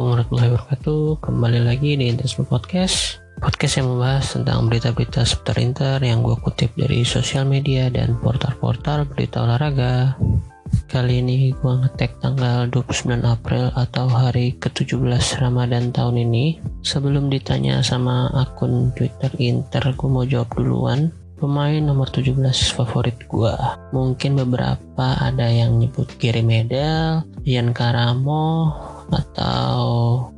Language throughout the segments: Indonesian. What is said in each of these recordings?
Assalamualaikum warahmatullahi wabarakatuh. Kembali lagi di Interisme Podcast. Podcast yang membahas tentang berita-berita seputar Inter Yang gue kutip dari sosial media dan portal-portal berita olahraga. Kali ini gue ngetek tanggal 29 April atau hari ke-17 Ramadan tahun ini. Sebelum ditanya sama akun Twitter Inter gue mau jawab duluan. Pemain nomor 17 favorit gue Mungkin beberapa ada yang nyebut Gary Medel, Ian Karamo, atau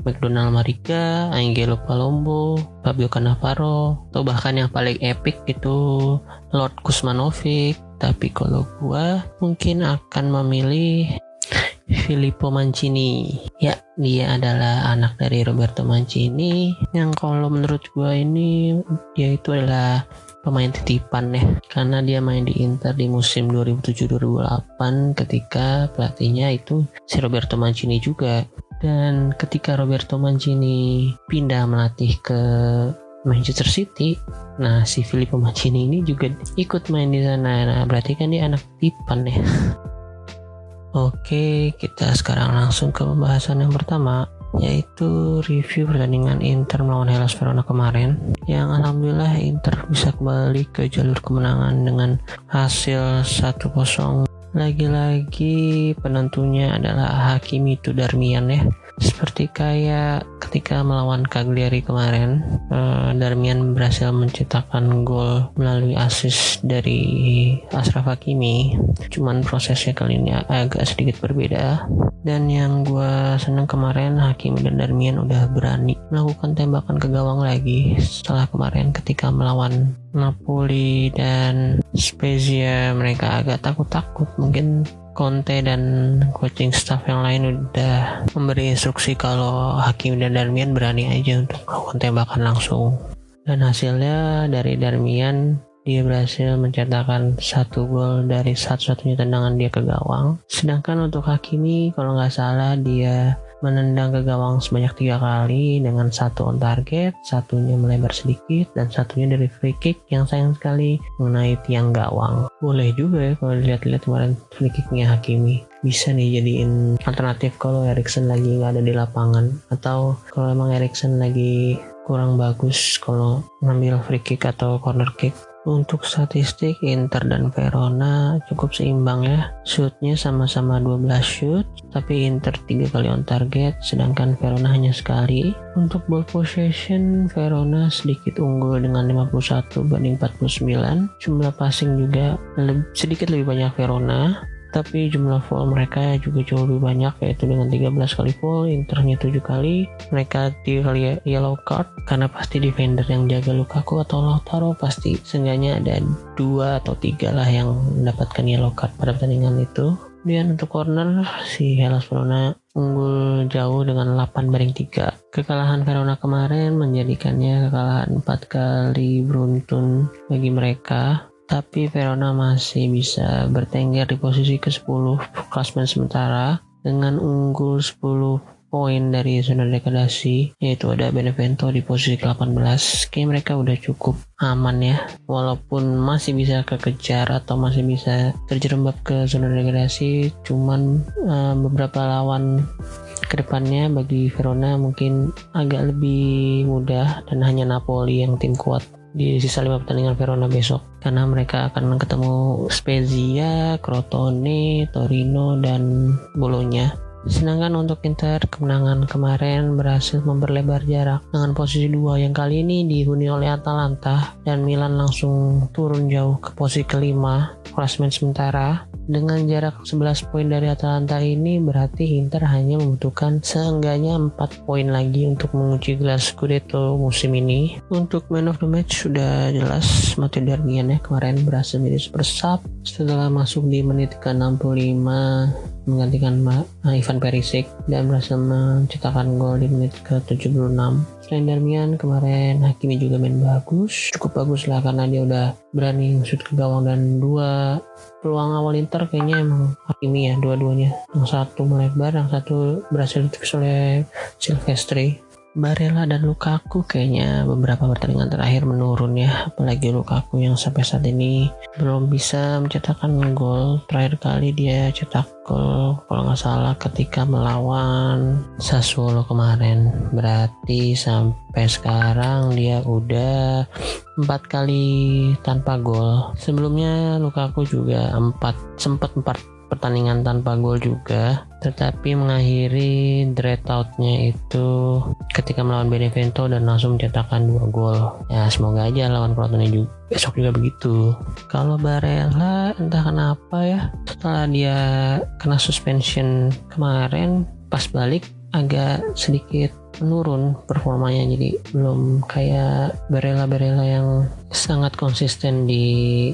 McDonald Mariga, Angelo Palombo, Fabio Cannavaro, atau bahkan yang paling epic itu Lord Kusmanovic. Tapi kalau gua mungkin akan memilih Filippo Mancini. Ya, dia adalah anak dari Roberto Mancini yang kalau menurut gua ini dia itu adalah pemain titipan ya karena dia main di Inter di musim 2007-2008 ketika pelatihnya itu si Roberto Mancini juga dan ketika Roberto Mancini pindah melatih ke Manchester City, nah si Filippo Mancini ini juga ikut main di sana. Nah berarti kan dia anak tipan ya. Oke, kita sekarang langsung ke pembahasan yang pertama yaitu review pertandingan Inter melawan Hellas Verona kemarin yang alhamdulillah Inter bisa kembali ke jalur kemenangan dengan hasil 1-0 lagi-lagi penentunya adalah Hakimi itu Darmian ya seperti kayak ketika melawan Cagliari kemarin uh, Darmian berhasil menciptakan gol melalui assist dari Ashraf Hakimi. Cuman prosesnya kali ini agak sedikit berbeda. Dan yang gue seneng kemarin Hakimi dan Darmian udah berani melakukan tembakan ke gawang lagi setelah kemarin ketika melawan Napoli dan Spezia. Mereka agak takut-takut mungkin Conte dan coaching staff yang lain udah memberi instruksi kalau Hakim dan Darmian berani aja untuk melakukan tembakan langsung. Dan hasilnya dari Darmian dia berhasil mencetakkan satu gol dari satu-satunya tendangan dia ke gawang. Sedangkan untuk Hakimi kalau nggak salah dia menendang ke gawang sebanyak tiga kali dengan satu on target, satunya melebar sedikit, dan satunya dari free kick yang sayang sekali mengenai tiang gawang. Boleh juga ya kalau dilihat-lihat kemarin free kicknya Hakimi. Bisa nih jadiin alternatif kalau Erikson lagi nggak ada di lapangan atau kalau emang Erikson lagi kurang bagus kalau ngambil free kick atau corner kick untuk statistik Inter dan Verona cukup seimbang ya. Shootnya sama-sama 12 shoot, tapi Inter 3 kali on target, sedangkan Verona hanya sekali. Untuk ball possession, Verona sedikit unggul dengan 51 banding 49. Jumlah passing juga sedikit lebih banyak Verona, tapi jumlah foul mereka juga jauh lebih banyak yaitu dengan 13 kali foul Internya 7 kali. Mereka di kali yellow card karena pasti defender yang jaga Lukaku atau Lautaro pasti seenggaknya ada dua atau tiga lah yang mendapatkan yellow card pada pertandingan itu. Kemudian untuk corner si Hellas Verona unggul jauh dengan 8 banding 3. Kekalahan Verona kemarin menjadikannya kekalahan 4 kali beruntun bagi mereka tapi Verona masih bisa bertengger di posisi ke-10 klasmen sementara dengan unggul 10 poin dari zona degradasi yaitu ada Benevento di posisi ke-18 kayak mereka udah cukup aman ya walaupun masih bisa kekejar atau masih bisa terjerembab ke zona degradasi. Cuman uh, beberapa lawan ke depannya bagi Verona mungkin agak lebih mudah dan hanya Napoli yang tim kuat di sisa lima pertandingan Verona besok karena mereka akan ketemu Spezia, Crotone, Torino, dan Bologna. Sedangkan untuk Inter, kemenangan kemarin berhasil memperlebar jarak dengan posisi dua yang kali ini dihuni oleh Atalanta dan Milan langsung turun jauh ke posisi kelima klasmen sementara dengan jarak 11 poin dari Atalanta ini berarti Inter hanya membutuhkan seenggaknya 4 poin lagi untuk mengunci gelar Scudetto musim ini. Untuk man of the match sudah jelas Matteo Darmian ya kemarin berhasil menjadi super sub setelah masuk di menit ke-65 menggantikan Ivan Perisic dan berhasil menciptakan gol di menit ke-76. Selain Darmian, kemarin Hakimi juga main bagus. Cukup bagus lah karena dia udah berani shoot ke gawang dan dua peluang awal Inter kayaknya emang Hakimi ya dua-duanya. Yang satu melebar, yang satu berhasil ditepis oleh Silvestri. Barella dan Lukaku kayaknya beberapa pertandingan terakhir menurun ya. Apalagi Lukaku yang sampai saat ini belum bisa mencetakkan gol. Terakhir kali dia cetak gol kalau nggak salah ketika melawan Sassuolo kemarin. Berarti sampai sekarang dia udah empat kali tanpa gol. Sebelumnya Lukaku juga empat sempat empat pertandingan tanpa gol juga tetapi mengakhiri dreadoutnya itu ketika melawan Benevento dan langsung mencetakkan dua gol. Ya semoga aja lawan Crotone juga besok juga begitu. Kalau Barella entah kenapa ya setelah dia kena suspension kemarin pas balik agak sedikit menurun performanya. Jadi belum kayak Barella-Barella yang sangat konsisten di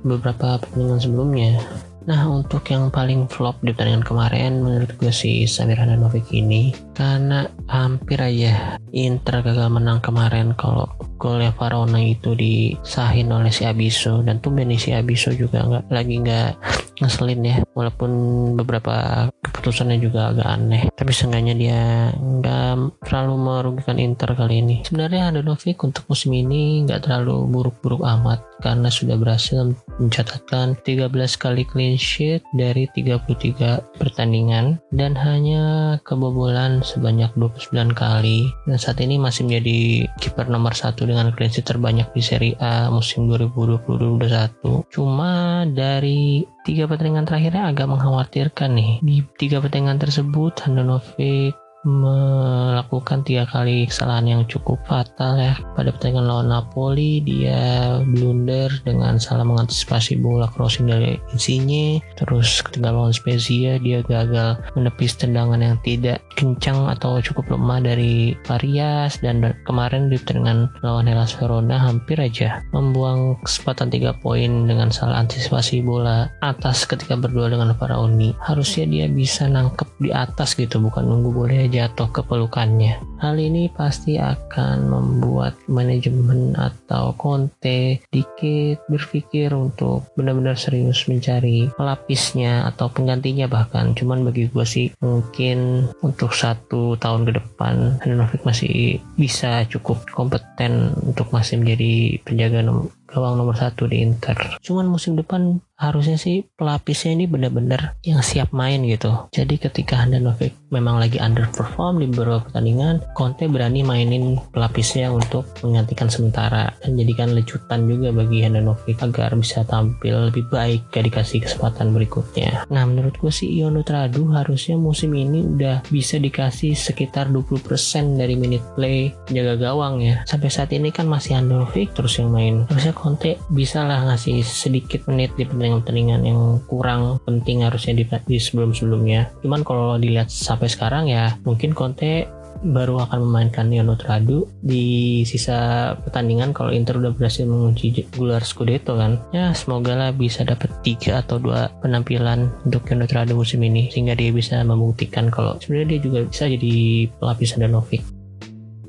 beberapa pertandingan sebelumnya Nah untuk yang paling flop di pertandingan kemarin menurut gue si Samir Handanovic ini. Karena hampir aja Inter gagal menang kemarin kalau golnya Varona itu disahin oleh si Abiso. Dan tuh si Abiso juga nggak lagi nggak ngeselin ya. Walaupun beberapa keputusannya juga agak aneh. Tapi seenggaknya dia nggak terlalu merugikan Inter kali ini. Sebenarnya Handanovic untuk musim ini nggak terlalu buruk-buruk amat. Karena sudah berhasil mencatatkan 13 kali clean sheet dari 33 pertandingan. Dan hanya kebobolan sebanyak 29 kali. Dan saat ini masih menjadi kiper nomor satu dengan clean sheet terbanyak di Serie A musim 2020-2021 cuma dari tiga pertandingan terakhirnya agak mengkhawatirkan nih. Di tiga pertandingan tersebut Handanovic melakukan tiga kali kesalahan yang cukup fatal ya. Pada pertandingan lawan Napoli dia blunder dengan salah mengantisipasi bola crossing dari Insigne. Terus ketika lawan Spezia dia gagal menepis tendangan yang tidak kencang atau cukup lemah dari Varias dan kemarin di pertandingan lawan Hellas Verona hampir aja membuang kesempatan tiga poin dengan salah antisipasi bola atas ketika berdua dengan Faraoni. Harusnya dia bisa nangkep di atas gitu bukan nunggu boleh jatuh ke pelukannya. Hal ini pasti akan membuat manajemen atau Conte dikit berpikir untuk benar-benar serius mencari pelapisnya atau penggantinya bahkan. Cuman bagi gue sih mungkin untuk satu tahun ke depan Handanovic masih bisa cukup kompeten untuk masih menjadi penjaga gawang nomor satu di Inter. Cuman musim depan harusnya sih pelapisnya ini benar-benar yang siap main gitu. Jadi ketika Handanovic memang lagi underperform di beberapa pertandingan, Conte berani mainin pelapisnya untuk menggantikan sementara dan jadikan lecutan juga bagi Handanovic agar bisa tampil lebih baik gak dikasih kesempatan berikutnya. Nah menurut gue sih Iono Tradu harusnya musim ini udah bisa dikasih sekitar 20% dari minute play jaga gawang ya. Sampai saat ini kan masih Handanovic terus yang main. Harusnya Conte bisa lah ngasih sedikit menit di pertandingan pertandingan-pertandingan yang kurang penting harusnya di, di sebelum-sebelumnya. Cuman kalau dilihat sampai sekarang ya mungkin Conte baru akan memainkan Yono Tradu di sisa pertandingan kalau Inter udah berhasil mengunci gelar Scudetto kan ya semoga lah bisa dapat tiga atau dua penampilan untuk Yono Tradu musim ini sehingga dia bisa membuktikan kalau sebenarnya dia juga bisa jadi pelapis Novik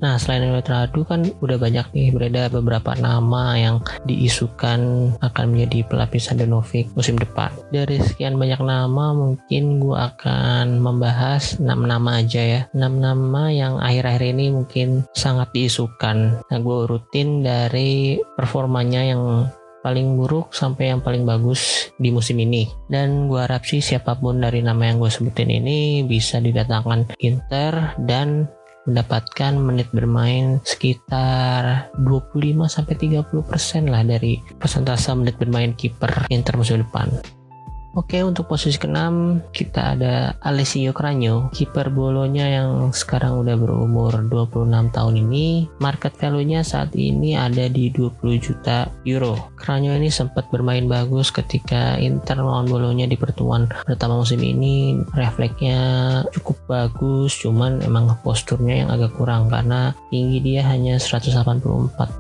Nah, selain Radu kan udah banyak nih beredar beberapa nama yang diisukan akan menjadi pelapis Handanovic musim depan. Dari sekian banyak nama, mungkin gue akan membahas 6 nama aja ya. 6 nama yang akhir-akhir ini mungkin sangat diisukan. Nah, gue rutin dari performanya yang paling buruk sampai yang paling bagus di musim ini dan gue harap sih siapa pun dari nama yang gue sebutin ini bisa didatangkan Inter dan mendapatkan menit bermain sekitar 25 sampai 30% lah dari persentase menit bermain kiper Inter musim depan. Oke, untuk posisi keenam kita ada Alessio Cranio, kiper Bolonya yang sekarang udah berumur 26 tahun ini. Market value-nya saat ini ada di 20 juta euro. Cranio ini sempat bermain bagus ketika Inter melawan Bolonya di pertemuan pertama musim ini. Refleksnya cukup bagus, cuman emang posturnya yang agak kurang karena tinggi dia hanya 184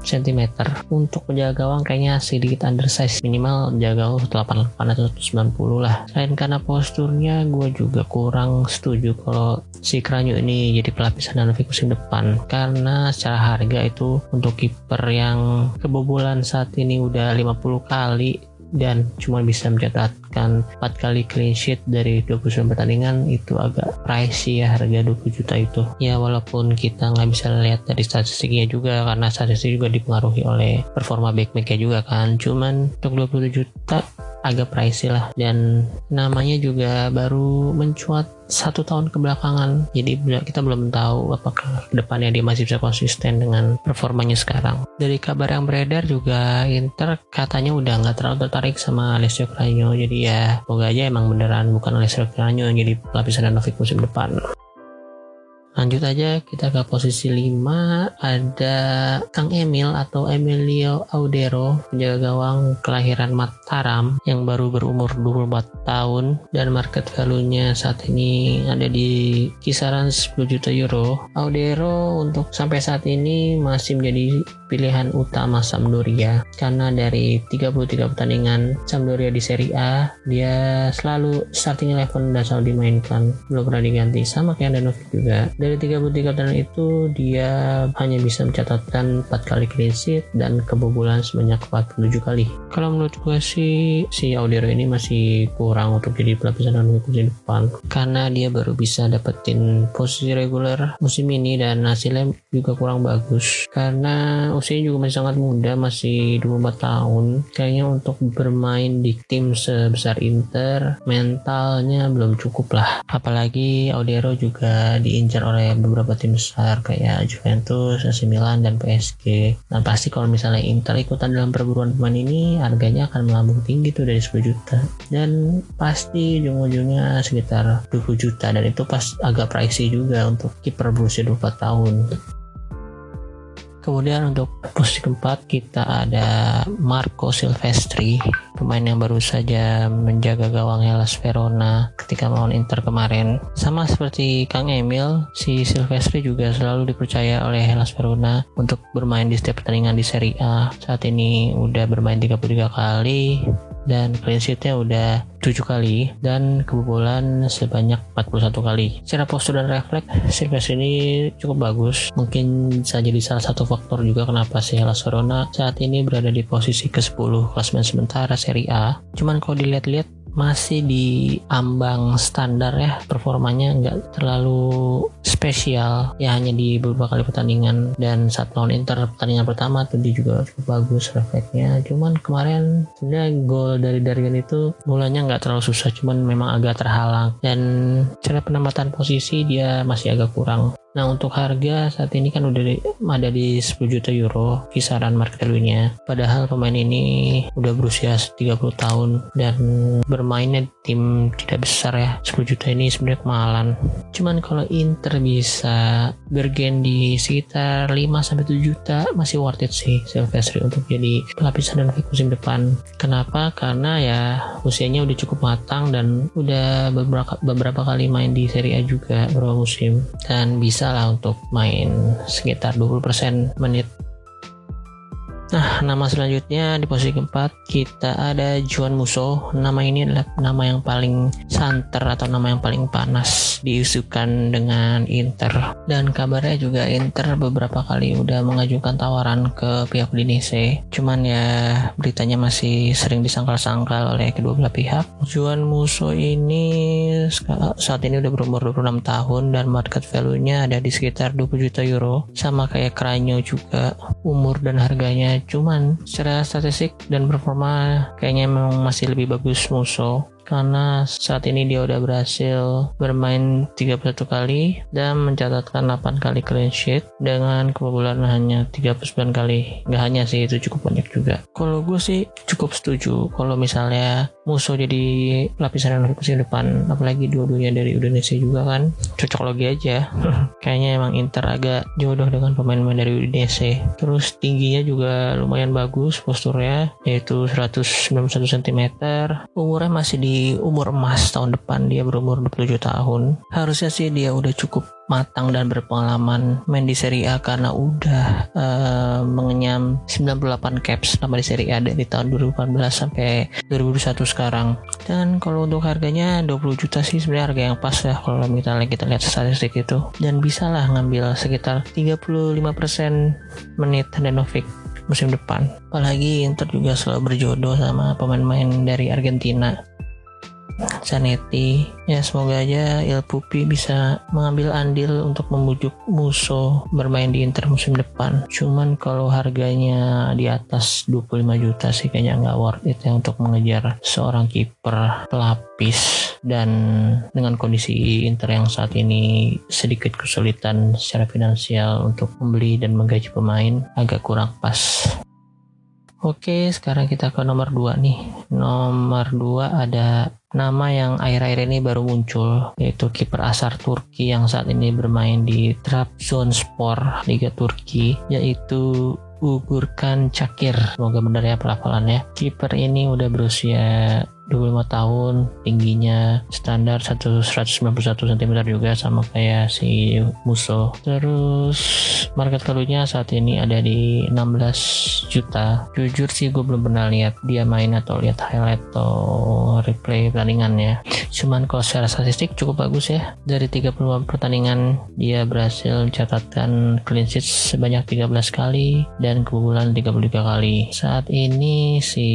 cm. Untuk penjaga gawang kayaknya sedikit undersize, minimal jaga gawang 88 atau 190 lah. Selain karena posturnya gue juga kurang setuju kalau si Kranyo ini jadi pelapis Handanovic musim depan. Karena secara harga itu untuk kiper yang kebobolan saat ini udah 50 kali dan cuma bisa mencatatkan 4 kali clean sheet dari 29 pertandingan itu agak pricey ya harga 20 juta itu. Ya walaupun kita nggak bisa lihat dari statistiknya juga karena statistik juga dipengaruhi oleh performa back juga kan. Cuman untuk 20 juta agak pricey lah. Dan namanya juga baru mencuat satu tahun kebelakangan. Jadi kita belum tahu apakah depannya dia masih bisa konsisten dengan performanya sekarang. Dari kabar yang beredar juga Inter katanya udah nggak terlalu tertarik sama Alessio Cranio. Jadi ya semoga aja emang beneran bukan Alessio Cranio yang jadi lapisan Danovic musim depan Lanjut aja kita ke posisi 5 ada Kang Emil atau Emilio Audero penjaga gawang kelahiran Mataram yang baru berumur 24 tahun dan market value-nya saat ini ada di kisaran 10 juta euro. Audero untuk sampai saat ini masih menjadi pilihan utama Sampdoria. Karena dari 33 pertandingan Sampdoria di Serie A dia selalu starting eleven dan selalu dimainkan. Belum pernah diganti sama kayak Danovic juga dari 33 pertandingan itu dia hanya bisa mencatatkan 4 kali clean sheet dan kebobolan sebanyak 47 kali. Kalau menurut gue sih si Audero ini masih kurang untuk jadi pelapisan Danovic musim depan. Karena dia baru bisa dapetin posisi reguler musim ini dan hasilnya juga kurang bagus. Karena usianya juga masih sangat muda masih 24 tahun. Kayaknya untuk bermain di tim sebesar Inter mentalnya belum cukup lah. Apalagi Audero juga diincar oleh beberapa tim besar kayak Juventus, AC Milan dan PSG dan pasti kalau misalnya Inter ikutan dalam perburuan pemain ini harganya akan melambung tinggi tuh dari 10 juta. Dan pasti ujung-ujungnya sekitar 20 juta. Dan itu pas agak pricey juga untuk kiper berusia 24 tahun Kemudian untuk posisi keempat kita ada Marco Silvestri, pemain yang baru saja menjaga gawang Hellas Verona ketika melawan Inter kemarin. Sama seperti Kang Emil, si Silvestri juga selalu dipercaya oleh Hellas Verona untuk bermain di setiap pertandingan di Serie A. Saat ini udah bermain 33 kali, dan clean sheetnya udah 7 kali dan kebobolan sebanyak 41 kali. Secara postur dan refleks, Silves ini cukup bagus. Mungkin bisa jadi salah satu faktor juga kenapa si Hellas Verona saat ini berada di posisi ke-10 klasmen sementara Serie A. Cuman kalau dilihat-lihat masih di ambang standar ya performanya nggak terlalu spesial. Ya hanya di beberapa kali pertandingan dan saat lawan Inter pertandingan pertama tuh dia juga cukup bagus refleksnya cuman kemarin sebenarnya gol dari Dargan itu mulanya nggak terlalu susah cuman memang agak terhalang. Dan cara penempatan posisi dia masih agak kurang Nah untuk harga saat ini kan udah di, ada di 10 juta euro kisaran market value-nya. Padahal pemain ini udah berusia 30 tahun dan bermainnya tim tidak besar ya. 10 juta ini sebenarnya kemahalan. Cuman kalau Inter bisa bergen di sekitar 5 sampai 7 juta masih worth it sih Silvestri untuk jadi pelapisan dan musim depan. Kenapa? Karena ya usianya udah cukup matang dan udah beberapa beberapa kali main di Serie A juga beberapa musim dan bisa bisa lah untuk main sekitar 20% menit Nah, nama selanjutnya di posisi keempat kita ada Juan Musso. Nama ini adalah nama yang paling santer atau nama yang paling panas diusukan dengan Inter. Dan kabarnya juga Inter beberapa kali udah mengajukan tawaran ke pihak Udinese. Cuman ya beritanya masih sering disangkal-sangkal oleh kedua belah pihak. Juan Musso ini saat ini udah berumur 26 tahun dan market value-nya ada di sekitar 20 juta euro. Sama kayak Kranyo juga umur dan harganya cuman secara statistik dan performa kayaknya memang masih lebih bagus Musso karena saat ini dia udah berhasil bermain 31 kali dan mencatatkan 8 kali clean sheet dengan kebobolan hanya 39 kali. Nggak hanya sih itu cukup banyak juga. Kalau gue sih cukup setuju kalau misalnya musuh jadi lapisan musim depan apalagi dua-duanya dari Indonesia juga kan. Cocok logi aja. Kayaknya emang Inter agak jodoh dengan pemain-pemain dari Indonesia terus tingginya juga lumayan bagus posturnya yaitu 191 cm umurnya masih di umur emas tahun depan dia berumur 27 tahun. Harusnya sih dia udah cukup matang dan berpengalaman main di Serie A karena udah uh, mengenyam 98 caps selama di Serie A dari tahun 2018 sampai 2021 sekarang. Dan kalau untuk harganya 20 juta sih sebenarnya harga yang pas ya kalau misalnya kita lihat statistik itu. Dan bisa lah ngambil sekitar 35% menit Handanovic musim depan. Apalagi Inter juga selalu berjodoh sama pemain-pemain dari Argentina Zanetti ya semoga aja Il Pupi bisa mengambil andil untuk membujuk Muso bermain di Inter musim depan. Cuman kalau harganya di atas 25 juta sih kayaknya nggak worth it ya untuk mengejar seorang kiper pelapis. Dan dengan kondisi Inter yang saat ini sedikit kesulitan secara finansial untuk membeli dan menggaji pemain agak kurang pas Oke, sekarang kita ke nomor 2 nih. Nomor 2 ada nama yang akhir-akhir ini baru muncul, yaitu kiper asar Turki yang saat ini bermain di Trabzonspor Liga Turki, yaitu Ugurkan Cakir. Semoga benar ya pelafalannya. Kiper ini udah berusia 25 tahun tingginya standar 191 cm juga sama kayak si Muso terus market value-nya saat ini ada di 16 juta. Jujur sih gue belum pernah lihat dia main atau lihat highlight atau replay pertandingannya cuman kalau secara statistik cukup bagus ya. Dari 30 pertandingan dia berhasil mencatatkan clean sheet sebanyak 13 kali dan kebobolan 33 kali. Saat ini si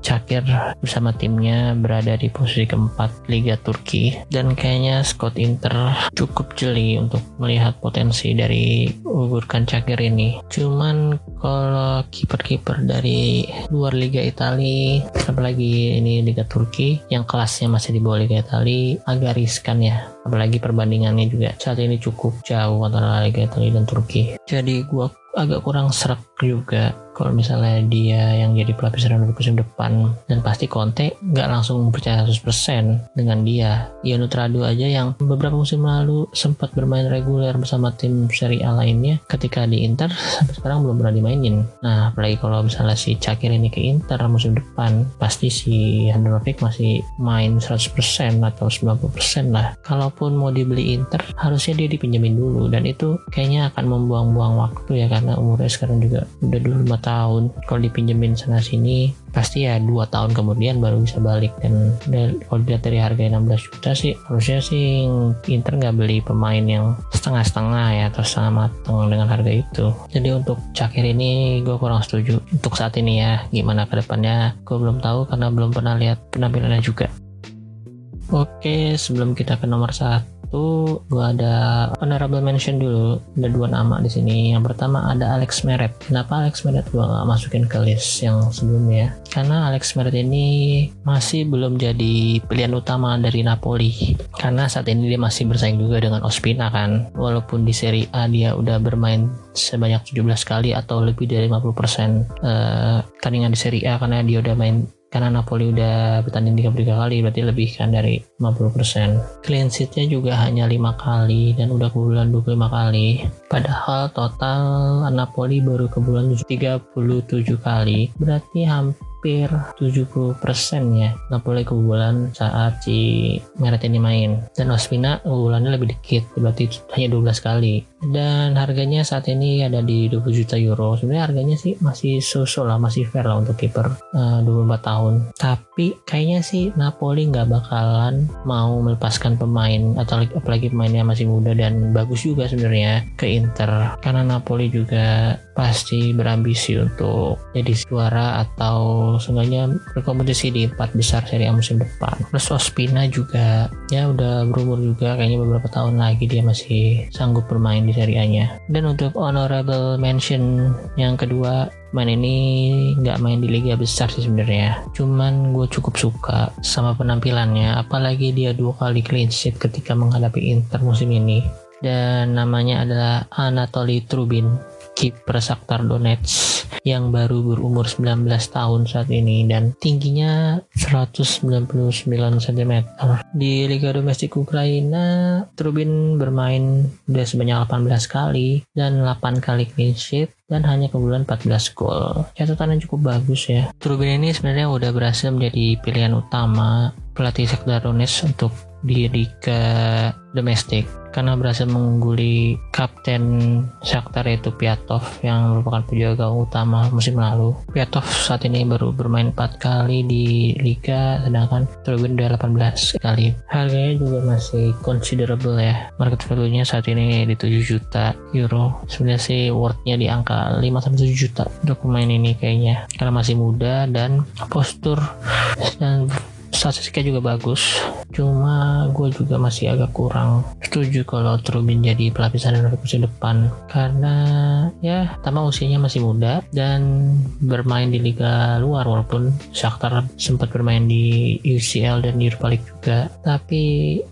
Cakir bersama timnya berada di posisi keempat Liga Turki. Dan kayaknya Scott Inter cukup jeli untuk melihat potensi dari Ugurkan Cakir ini. Cuman kalau kiper-kiper dari luar Liga Italia, apalagi ini Liga Turki yang kelasnya masih di bawah Liga Italia agak riskan ya. Apalagi perbandingannya juga saat ini cukup jauh antara Liga Italia dan Turki. Jadi gua agak kurang serak juga kalau misalnya dia yang jadi pelapis Real musim depan dan pasti Conte nggak langsung percaya 100% dengan dia. Ian Nutrado aja yang beberapa musim lalu sempat bermain reguler bersama tim Serie A lainnya ketika di Inter sampai sekarang belum pernah dimainin. Nah apalagi kalau misalnya si Cakir ini ke Inter musim depan pasti si Handanovic masih main 100% atau 90% lah. Kalaupun mau dibeli Inter harusnya dia dipinjemin dulu dan itu kayaknya akan membuang-buang waktu ya karena umurnya sekarang juga udah dulu 5 tahun kalau dipinjemin sana sini pasti ya dua tahun kemudian baru bisa balik. Dan, kalau dilihat dari harga 16 juta sih harusnya sih Inter nggak beli pemain yang setengah-setengah ya atau setengah matang dengan harga itu. Jadi untuk Cakir ini gue kurang setuju untuk saat ini ya. Gimana ke depannya gue belum tahu karena belum pernah lihat penampilannya juga. Oke, sebelum kita ke nomor satu satu gua ada honorable mention dulu ada dua nama di sini. Yang pertama ada Alex Meret. Kenapa Alex Meret gua nggak masukin ke list yang sebelumnya? Karena Alex Meret ini masih belum jadi pilihan utama dari Napoli. Karena saat ini dia masih bersaing juga dengan Ospina kan? Walaupun di Serie A dia udah bermain sebanyak 17 kali atau lebih dari 50% uh, tandingan di Serie A karena dia udah main karena Napoli udah bertanding 33 kali berarti lebih kan dari 50% clean sheetnya juga hanya 5 kali dan udah kebobolan 25 kali. Padahal total Napoli baru kebobolan 37 kali. Berarti hampir hampir 70% ya Napoli kebobolan saat si Meret ini main. Dan Ospina kebobolannya lebih dikit berarti hanya 12 kali dan harganya saat ini ada di 20 juta euro. Sebenarnya harganya sih masih sosok lah masih fair lah untuk kiper uh, 24 tahun. Tapi kayaknya sih Napoli nggak bakalan mau melepaskan pemain atau apalagi pemainnya masih muda dan bagus juga sebenarnya ke Inter. Karena Napoli juga pasti berambisi untuk jadi juara atau seenggaknya berkompetisi di empat besar Serie A musim depan. Terus Ospina juga ya udah berumur juga kayaknya beberapa tahun lagi dia masih sanggup bermain di Serie A-nya. Dan untuk honorable mention yang kedua main ini nggak main di liga besar sih sebenarnya. Cuman gue cukup suka sama penampilannya apalagi dia dua kali clean sheet ketika menghadapi Inter musim ini. Dan namanya adalah Anatoly Trubin kiper Shakhtar Donetsk yang baru berumur 19 tahun saat ini dan tingginya 199 cm. Di Liga Domestik Ukraina, Trubin bermain udah sebanyak 18 kali dan 8 kali clean sheet dan hanya kebulan 14 gol. Catatannya cukup bagus ya. Trubin ini sebenarnya udah berhasil menjadi pilihan utama pelatih Shakhtar Donetsk untuk di liga domestik karena berhasil mengungguli kapten Shakhtar yaitu Piatov yang merupakan penjaga utama musim lalu. Piatov saat ini baru bermain 4 kali di liga sedangkan Trubin udah 18 kali. Harganya juga masih considerable ya. Market value-nya saat ini di 7 juta euro. Sebenarnya sih worth-nya di angka 5 sampai 7 juta untuk pemain ini kayaknya karena masih muda dan postur dan statistiknya juga bagus. Cuma gue juga masih agak kurang setuju kalau Trubin jadi pelapisan dari musim depan. Karena ya pertama usianya masih muda dan bermain di liga luar walaupun Shakhtar sempat bermain di UCL dan di Europa League juga. Tapi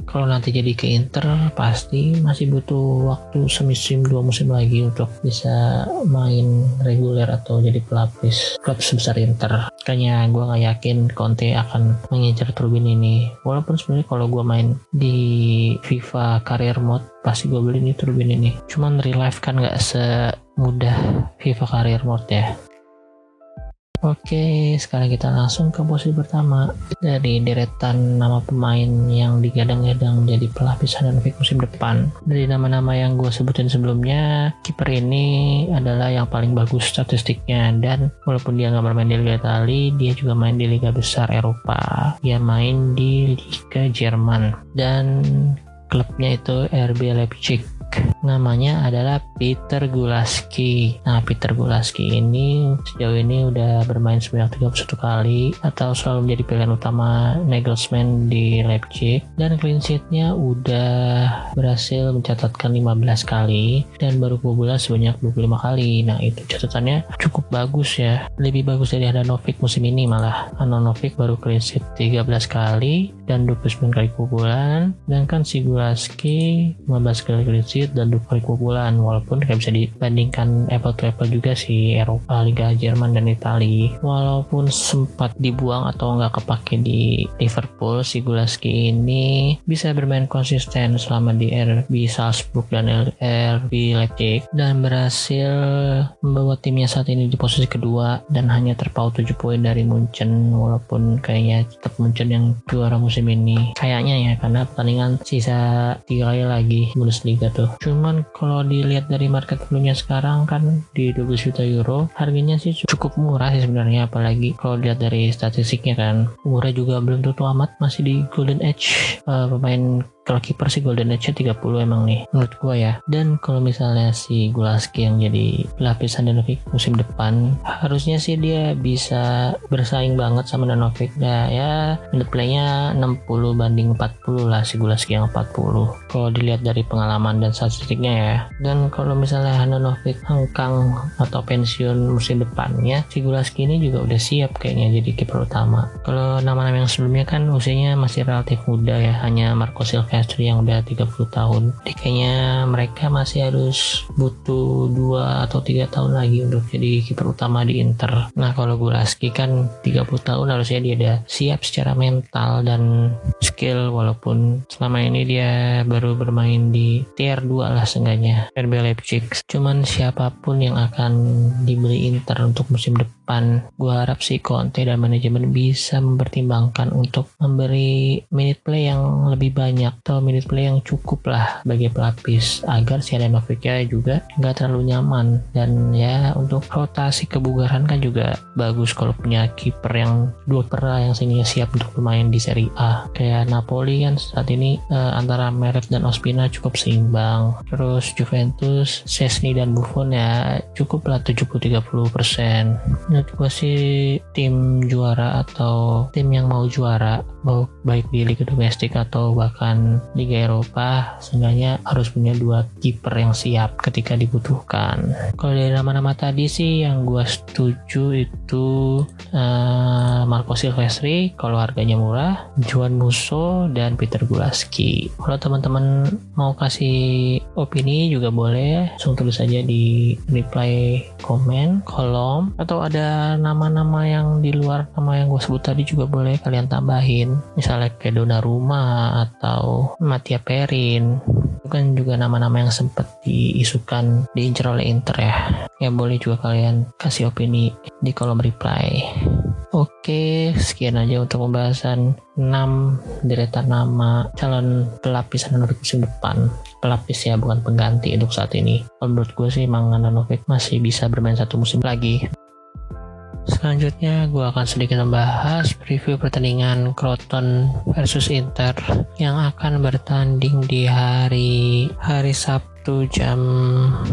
kalau nanti jadi ke Inter pasti masih butuh waktu semusim dua musim lagi untuk bisa main reguler atau jadi pelapis klub sebesar Inter. Kayaknya gue nggak yakin Conte akan mengincar Trubin ini. Walaupun sebenarnya kalau gue main di FIFA Career Mode pasti gue beli nih Turbin ini. Cuman real life kan nggak semudah FIFA Career Mode ya Oke, sekarang kita langsung ke posisi pertama dari deretan nama pemain yang digadang-gadang menjadi pelapisan dan musim depan. Dari nama-nama yang gue sebutin sebelumnya, kiper ini adalah yang paling bagus statistiknya dan walaupun dia nggak bermain di Liga Italia, dia juga main di Liga Besar Eropa. Dia main di Liga Jerman dan klubnya itu RB Leipzig namanya adalah Peter Gulaski. Nah, Peter Gulaski ini sejauh ini udah bermain sebanyak 31 kali atau selalu menjadi pilihan utama Nagelsmann di Leipzig dan clean sheet-nya udah berhasil mencatatkan 15 kali dan baru kebobolan sebanyak 25 kali. Nah, itu catatannya cukup bagus ya. Lebih bagus dari Handanovic musim ini malah. Handanovic baru clean sheet 13 kali dan 29 kali kebobolan. Dan kan si Gulaski 15 kali clean sheet defisit dan dua kali kebobolan walaupun kayak bisa dibandingkan apple to apple juga si Eropa Liga Jerman dan Italia walaupun sempat dibuang atau nggak kepake di Liverpool si Gulaski ini bisa bermain konsisten selama di RB Salzburg dan RB Leipzig dan berhasil membawa timnya saat ini di posisi kedua dan hanya terpaut 7 poin dari Munchen walaupun kayaknya tetap Munchen yang juara musim ini. Kayaknya ya karena pertandingan sisa tiga lagi Bundesliga tuh cuman kalau dilihat dari market value-nya sekarang kan di 12 juta euro harganya sih cukup murah sih sebenarnya apalagi kalau dilihat dari statistiknya kan. Umurnya juga belum tentu amat masih di golden age. Uh, pemain kalau kiper sih Golden Age 30 emang nih menurut gua ya. Dan kalau misalnya si Gulaski yang jadi pelapisan Danovic musim depan harusnya sih dia bisa bersaing banget sama Danovic nah ya minute playnya 60 banding 40 lah si Gulaski yang 40 kalau dilihat dari pengalaman dan statistiknya ya. Dan kalau misalnya Handanovic hengkang atau pensiun musim depannya si Gulaski ini juga udah siap kayaknya jadi kiper utama. Kalau nama-nama yang sebelumnya kan usianya masih relatif muda ya hanya Marco Silva Castri yang udah 30 tahun. Jadi kayaknya mereka masih harus butuh dua atau tiga tahun lagi untuk jadi kiper utama di Inter. Nah kalau Gulaski kan 30 tahun harusnya dia udah siap secara mental dan skill walaupun selama ini dia baru bermain di tier 2 lah seenggaknya RB Leipzig. Cuman siapa pun yang akan dibeli Inter untuk musim depan gue harap sih Conte dan manajemen bisa mempertimbangkan untuk memberi minute play yang lebih banyak atau minute play yang cukup lah bagi pelapis agar si Adanovic juga nggak terlalu nyaman. Dan ya untuk rotasi kebugaran kan juga bagus kalau punya kiper yang dua pera yang sehingga siap untuk bermain di Serie A. Kayak Napoli kan saat ini uh, antara Meret dan Ospina cukup seimbang. Terus Juventus Sesni dan Buffon ya cukup lah 70-30 persen. Menurut gue sih tim juara atau tim yang mau juara baik di liga domestik atau bahkan Liga Eropa seenggaknya harus punya dua kiper yang siap ketika dibutuhkan. Kalau dari nama-nama tadi sih yang gue setuju itu uh, Marco Silvestri kalau harganya murah, Juan Musso dan Peter Gulaski. Kalau teman-teman mau kasih opini juga boleh langsung tulis aja di reply komen kolom atau ada nama-nama yang di luar nama yang gue sebut tadi juga boleh kalian tambahin misalnya kayak Donnarumma atau Matia Perin itu kan juga nama-nama yang sempat diisukan diincar oleh Inter ya ya boleh juga kalian kasih opini di kolom reply Oke, sekian aja untuk pembahasan 6 deretan nama calon pelapis Handanovic musim depan. Pelapis ya, bukan pengganti untuk saat ini. Kalau menurut gue sih, Mang Handanovic masih bisa bermain satu musim lagi. Selanjutnya gue akan sedikit membahas preview pertandingan Croton versus Inter yang akan bertanding di hari hari Sabtu Sabtu jam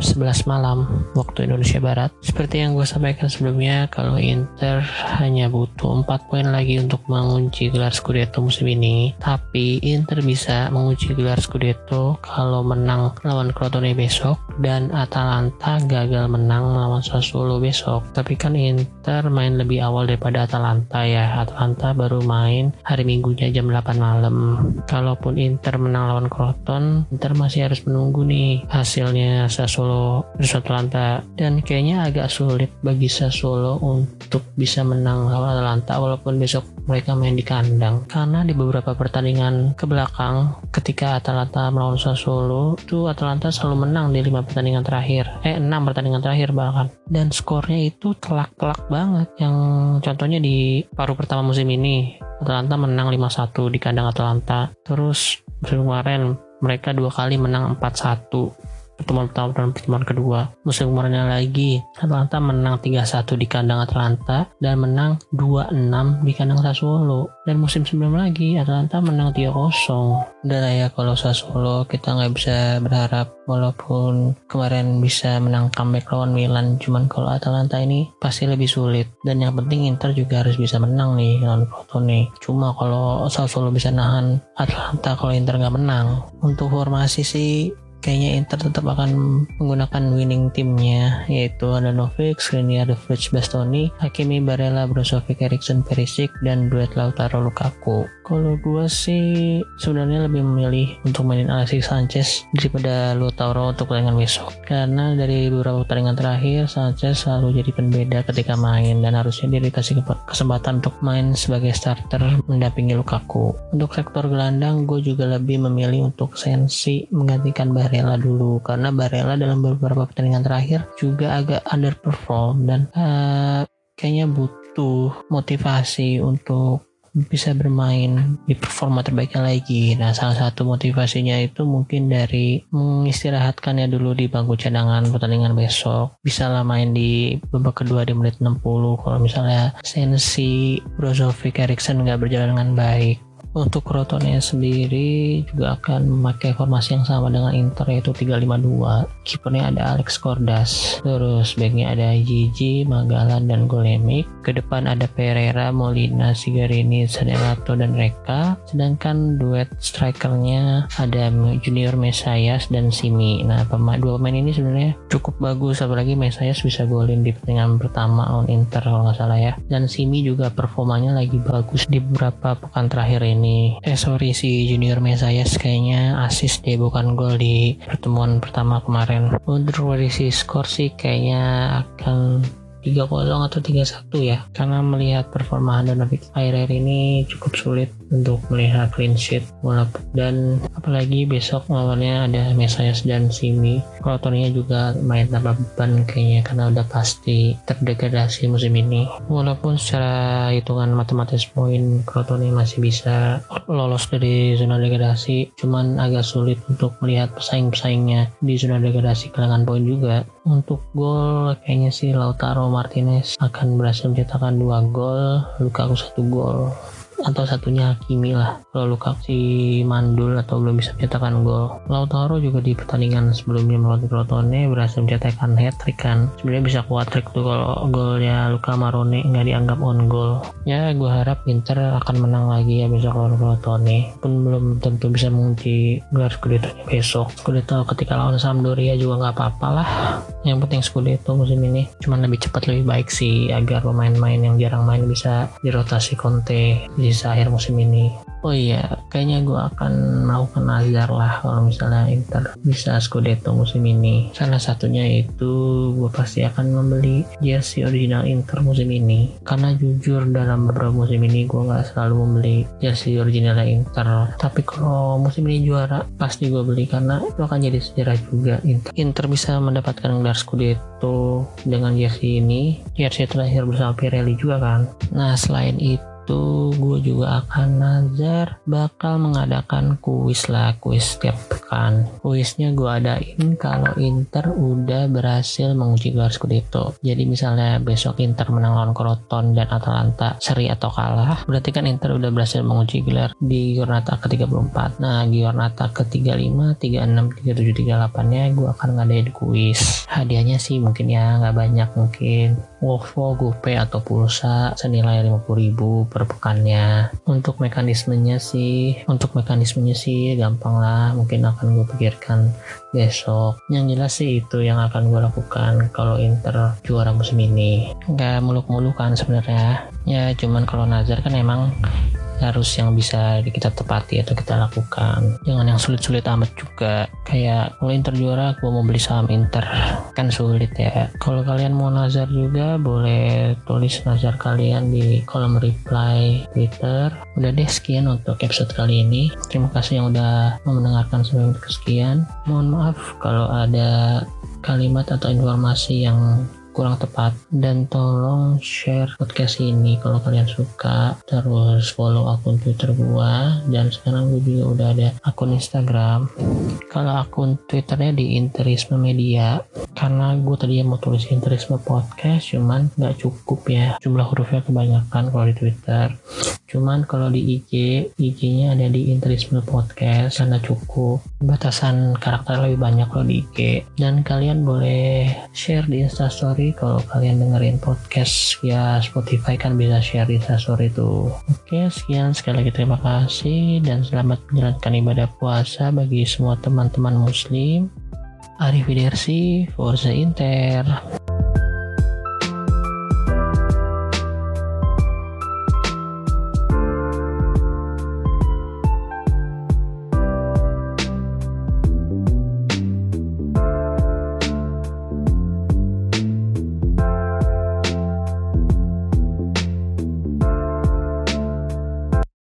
11 malam waktu Indonesia Barat. Seperti yang gue sampaikan sebelumnya, kalau Inter hanya butuh 4 poin lagi untuk mengunci gelar Scudetto musim ini. Tapi Inter bisa mengunci gelar Scudetto kalau menang lawan Crotone besok dan Atalanta gagal menang melawan Sassuolo besok. Tapi kan Inter main lebih awal daripada Atalanta ya. Atalanta baru main hari Minggunya jam 8 malam. Kalaupun Inter menang lawan Croton, Inter masih harus menunggu nih hasilnya Sassuolo Atalanta. Dan kayaknya agak sulit bagi Sassuolo untuk bisa menang lawan Atalanta walaupun besok mereka main di kandang. Karena di beberapa pertandingan ke belakang ketika Atalanta melawan Sassuolo itu Atalanta selalu menang di lima pertandingan terakhir. Eh enam pertandingan terakhir bahkan. Dan skornya itu telak-telak banget. Yang contohnya di paruh pertama musim ini Atalanta menang 5-1 di kandang Atalanta. Terus musim kemarin mereka dua kali menang 4-1 pertemuan pertama dan pertemuan kedua. Musim kemarinnya lagi, Atalanta menang 3-1 di kandang Atalanta dan menang 2-6 di kandang Sassuolo. Dan musim sebelum lagi, Atalanta menang 3-0. Udah lah ya kalau Sassuolo kita nggak bisa berharap walaupun kemarin bisa menang comeback lawan Milan cuman kalau Atalanta ini pasti lebih sulit dan yang penting Inter juga harus bisa menang nih lawan Crotone cuma kalau Sassuolo bisa nahan Atalanta kalau Inter nggak menang untuk formasi sih kayaknya Inter tetap akan menggunakan winning timnya yaitu Andanovic, Skriniar, Vrij, Bastoni, Hakimi, Barella, Brozovic, Eriksen, Perisic, dan duet Lautaro Lukaku. Kalau gue sih sebenarnya lebih memilih untuk mainin Alexis Sanchez daripada Lautaro untuk pertandingan besok karena dari beberapa pertandingan terakhir Sanchez selalu jadi pembeda ketika main dan harusnya dia dikasih kesempatan untuk main sebagai starter mendampingi Lukaku. Untuk sektor gelandang gue juga lebih memilih untuk Sensi menggantikan Barella dulu karena Barella dalam beberapa pertandingan terakhir juga agak underperform dan uh, kayaknya butuh motivasi untuk bisa bermain di performa terbaiknya lagi. Nah, salah satu motivasinya itu mungkin dari mengistirahatkannya dulu di bangku cadangan pertandingan besok. Bisa lah main di babak kedua di menit 60 kalau misalnya Sensi, Brozovic, Eriksen nggak berjalan dengan baik untuk Crotone sendiri juga akan memakai formasi yang sama dengan Inter yaitu 352. Kipernya ada Alex Cordas. Terus backnya ada Gigi, Magalan, dan Golemik. Ke depan ada Pereira, Molina, Sigarini, Sadelato, dan Reka. Sedangkan duet strikernya ada Junior Mesayas dan Simi. Nah, pemain, dua pemain ini sebenarnya cukup bagus apalagi Mesayas bisa golin di pertandingan pertama on Inter kalau nggak salah ya. Dan Simi juga performanya lagi bagus di beberapa pekan terakhir ini ini eh sorry si Junior Mesias kayaknya asis deh bukan gol di pertemuan pertama kemarin. Untuk dari si skor sih kayaknya akan 3-0 atau 3-1 ya. Karena melihat performa Handanovic akhir-akhir ini cukup sulit untuk melihat clean sheet walaupun dan apalagi besok lawannya ada Mesias dan Simi. Krotonia juga main tanpa beban kayaknya karena udah pasti terdegradasi musim ini. Walaupun secara hitungan matematis poin Krotonia masih bisa lolos dari zona degradasi. Cuman agak sulit untuk melihat pesaing-pesaingnya di zona degradasi kehilangan poin juga untuk gol kayaknya sih Lautaro Martinez akan berhasil mencetakkan dua gol. Lukaku satu gol atau satunya Hakimi lah. Kalau Lukaku si mandul atau belum bisa mencetakkan gol. Lautaro juga di pertandingan sebelumnya melawan Crotone berhasil mencetakkan hat trick kan. Sebenarnya bisa kuat trick tuh kalau golnya Luka Marone nggak dianggap on goal. Ya gue harap Inter akan menang lagi ya besok lawan Crotone. Pun belum tentu bisa mengunci gelar Scudetto besok. Scudetto ketika lawan Sampdoria juga nggak apa-apa lah. Yang penting Scudetto musim ini. Cuman lebih cepat lebih baik sih agar pemain-pemain yang jarang main bisa dirotasi Conte di akhir musim ini. Oh iya kayaknya gue akan melakukan nazar lah kalau misalnya Inter bisa Scudetto musim ini. Salah satunya itu gue pasti akan membeli jersey original Inter musim ini. Karena jujur dalam beberapa musim ini gue nggak selalu membeli jersey original Inter. Tapi kalau musim ini juara pasti gue beli karena itu akan jadi sejarah juga. Inter, Inter bisa mendapatkan gelar Scudetto dengan jersey ini. Jersey terakhir bersama Pirelli juga kan. Nah selain itu itu gue juga akan nazar bakal mengadakan kuis lah kuis setiap pekan. Kuisnya gue adain kalau Inter udah berhasil menguji gelar Scudetto. Jadi misalnya besok Inter menang lawan Croton dan Atalanta seri atau kalah berarti kan Inter udah berhasil menguji gelar di Giornata ke-34 nah Giornata ke-35 36 37 38 nya gue akan ngadain kuis. Hadiahnya sih mungkin ya nggak banyak mungkin OVO, GoPay atau pulsa senilai 50.000 per pekannya. Untuk mekanismenya sih, untuk mekanismenya sih gampang lah. Mungkin akan gue pikirkan besok. Yang jelas sih itu yang akan gue lakukan kalau Inter juara musim ini. Gak muluk-muluk kan sebenarnya. Ya cuman kalau Nazar kan emang harus yang bisa kita tepati atau kita lakukan. Jangan yang sulit-sulit amat juga. Kayak kalau Inter juara gue mau beli saham Inter. Kan sulit ya. Kalau kalian mau nazar juga boleh tulis nazar kalian di kolom reply Twitter. Udah deh sekian untuk episode kali ini. Terima kasih yang udah mendengarkan sampai kesekian mohon maaf kalau ada kalimat atau informasi yang kurang tepat. Dan tolong share podcast ini kalau kalian suka. Terus follow akun twitter gua. Dan sekarang gue juga udah ada akun instagram. Kalau akun twitternya di interisme media karena gue tadi mau tulis interisme podcast cuman nggak cukup ya. Jumlah hurufnya kebanyakan kalau di twitter. Cuman kalau di IG IG-nya ada di interisme podcast karena cukup. Batasan karakter lebih banyak kalau di IG dan kalian boleh share di instastory story kalau kalian dengerin podcast ya Spotify kan bisa share di story itu oke sekian. Sekali lagi terima kasih dan selamat menjalankan ibadah puasa bagi semua teman-teman muslim Arrivederci Forza Inter